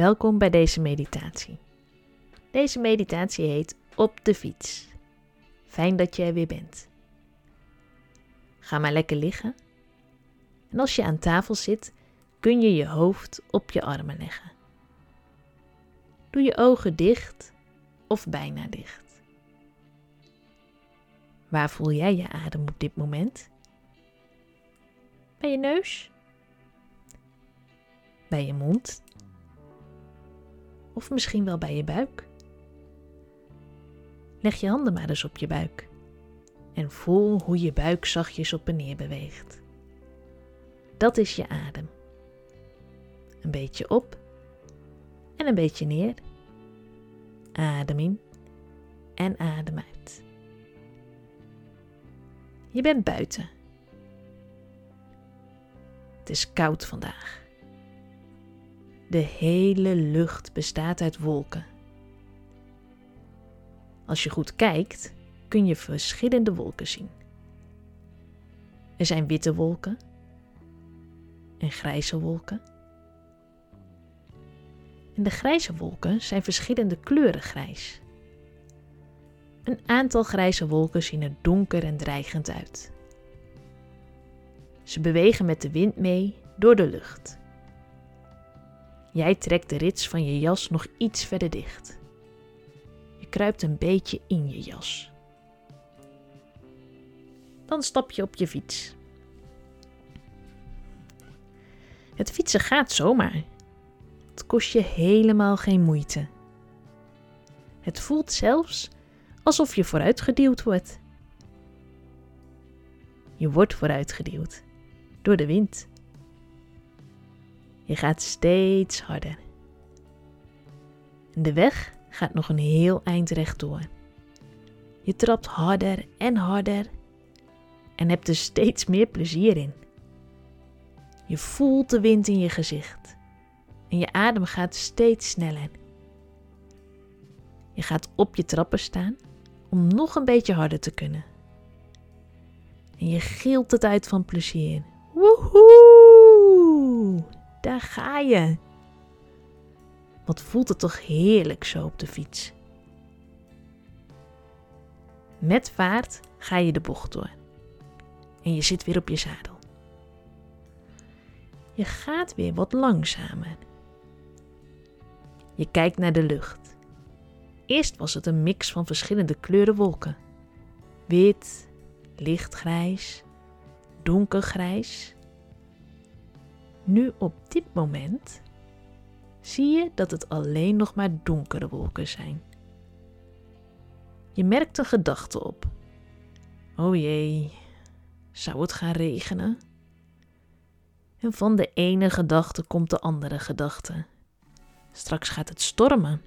Welkom bij deze meditatie. Deze meditatie heet Op de fiets. Fijn dat je er weer bent. Ga maar lekker liggen. En als je aan tafel zit, kun je je hoofd op je armen leggen. Doe je ogen dicht of bijna dicht. Waar voel jij je adem op dit moment? Bij je neus? Bij je mond? Of misschien wel bij je buik? Leg je handen maar eens op je buik en voel hoe je buik zachtjes op en neer beweegt. Dat is je adem. Een beetje op en een beetje neer. Adem in en adem uit. Je bent buiten. Het is koud vandaag. De hele lucht bestaat uit wolken. Als je goed kijkt, kun je verschillende wolken zien. Er zijn witte wolken en grijze wolken. En de grijze wolken zijn verschillende kleuren grijs. Een aantal grijze wolken zien er donker en dreigend uit. Ze bewegen met de wind mee door de lucht. Jij trekt de rits van je jas nog iets verder dicht. Je kruipt een beetje in je jas. Dan stap je op je fiets. Het fietsen gaat zomaar. Het kost je helemaal geen moeite. Het voelt zelfs alsof je vooruitgeduwd wordt. Je wordt vooruitgeduwd door de wind. Je gaat steeds harder. De weg gaat nog een heel eind rechtdoor. Je trapt harder en harder en hebt er steeds meer plezier in. Je voelt de wind in je gezicht en je adem gaat steeds sneller. Je gaat op je trappen staan om nog een beetje harder te kunnen. En je gilt het uit van plezier. Woehoe! Daar ga je. Wat voelt het toch heerlijk zo op de fiets. Met vaart ga je de bocht door. En je zit weer op je zadel. Je gaat weer wat langzamer. Je kijkt naar de lucht. Eerst was het een mix van verschillende kleuren wolken. Wit, lichtgrijs, donkergrijs nu op dit moment zie je dat het alleen nog maar donkere wolken zijn. Je merkt een gedachte op. Oh jee, zou het gaan regenen? En van de ene gedachte komt de andere gedachte. Straks gaat het stormen.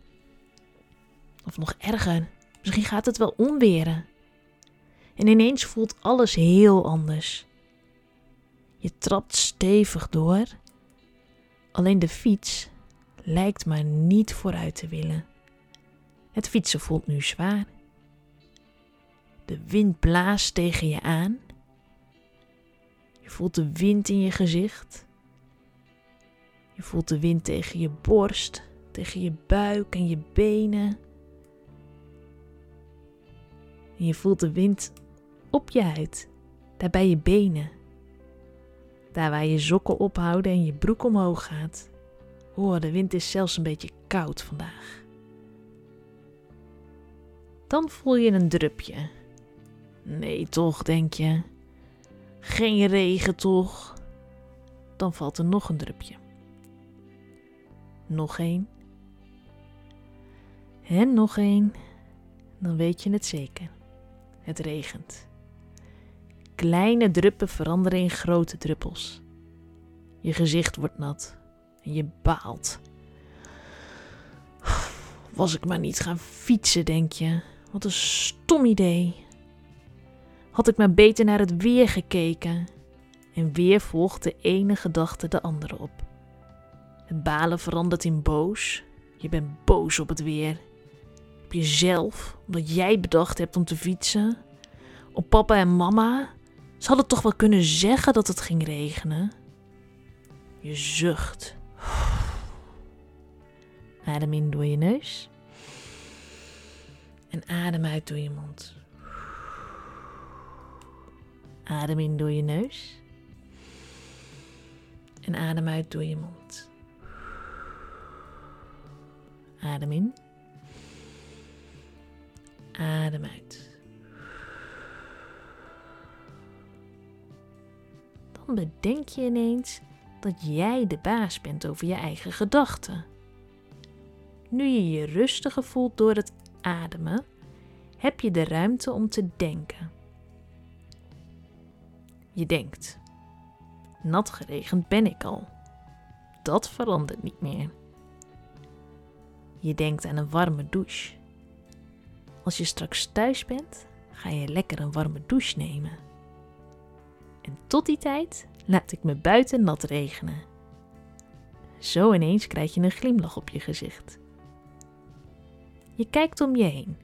Of nog erger, misschien gaat het wel onweren. En ineens voelt alles heel anders. Je trapt stevig door. Alleen de fiets lijkt maar niet vooruit te willen. Het fietsen voelt nu zwaar. De wind blaast tegen je aan. Je voelt de wind in je gezicht. Je voelt de wind tegen je borst, tegen je buik en je benen. En je voelt de wind op je huid, daar bij je benen. Daar waar je sokken ophouden en je broek omhoog gaat. Oh, de wind is zelfs een beetje koud vandaag. Dan voel je een drupje. Nee, toch, denk je. Geen regen, toch? Dan valt er nog een drupje. Nog één. En nog één. Dan weet je het zeker. Het regent. Kleine druppen veranderen in grote druppels. Je gezicht wordt nat en je baalt. Was ik maar niet gaan fietsen, denk je. Wat een stom idee. Had ik maar beter naar het weer gekeken. En weer volgt de ene gedachte de andere op. Het balen verandert in boos. Je bent boos op het weer. Op jezelf, omdat jij bedacht hebt om te fietsen. Op papa en mama, ze hadden toch wel kunnen zeggen dat het ging regenen. Je zucht. Adem in door je neus. En adem uit door je mond. Adem in door je neus. En adem uit door je mond. Adem in. Adem uit. Bedenk je ineens dat jij de baas bent over je eigen gedachten. Nu je je rustiger voelt door het ademen, heb je de ruimte om te denken. Je denkt: nat geregend ben ik al. Dat verandert niet meer. Je denkt aan een warme douche. Als je straks thuis bent, ga je lekker een warme douche nemen. En tot die tijd laat ik me buiten nat regenen. Zo ineens krijg je een glimlach op je gezicht. Je kijkt om je heen.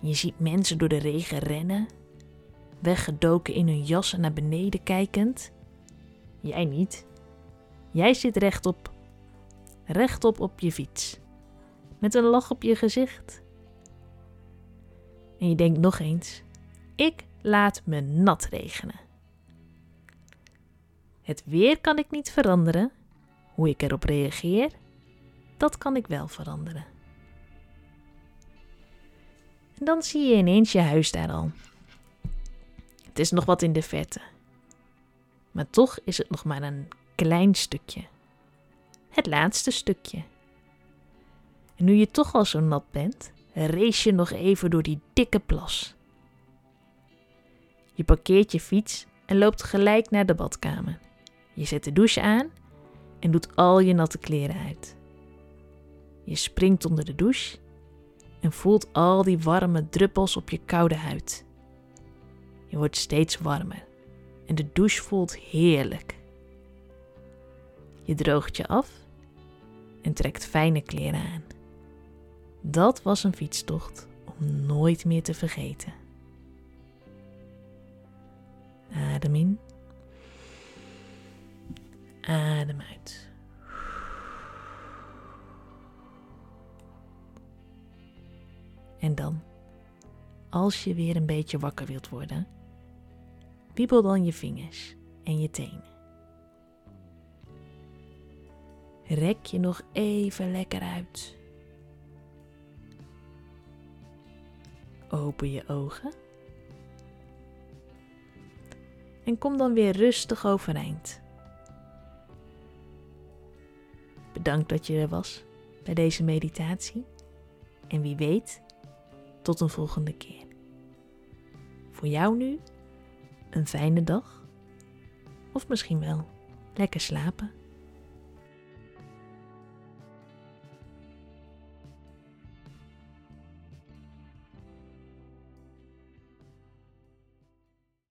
Je ziet mensen door de regen rennen, weggedoken in hun jassen naar beneden kijkend. Jij niet. Jij zit rechtop, rechtop op je fiets, met een lach op je gezicht. En je denkt nog eens: ik laat me nat regenen. Het weer kan ik niet veranderen. Hoe ik erop reageer, dat kan ik wel veranderen. En dan zie je ineens je huis daar al. Het is nog wat in de vette. Maar toch is het nog maar een klein stukje. Het laatste stukje. En nu je toch al zo nat bent, race je nog even door die dikke plas. Je parkeert je fiets en loopt gelijk naar de badkamer. Je zet de douche aan en doet al je natte kleren uit. Je springt onder de douche en voelt al die warme druppels op je koude huid. Je wordt steeds warmer en de douche voelt heerlijk. Je droogt je af en trekt fijne kleren aan. Dat was een fietstocht om nooit meer te vergeten. Adem in. Adem uit. En dan, als je weer een beetje wakker wilt worden, wiebel dan je vingers en je tenen. Rek je nog even lekker uit. Open je ogen. En kom dan weer rustig overeind. Bedankt dat je er was bij deze meditatie. En wie weet, tot een volgende keer. Voor jou nu een fijne dag. Of misschien wel lekker slapen.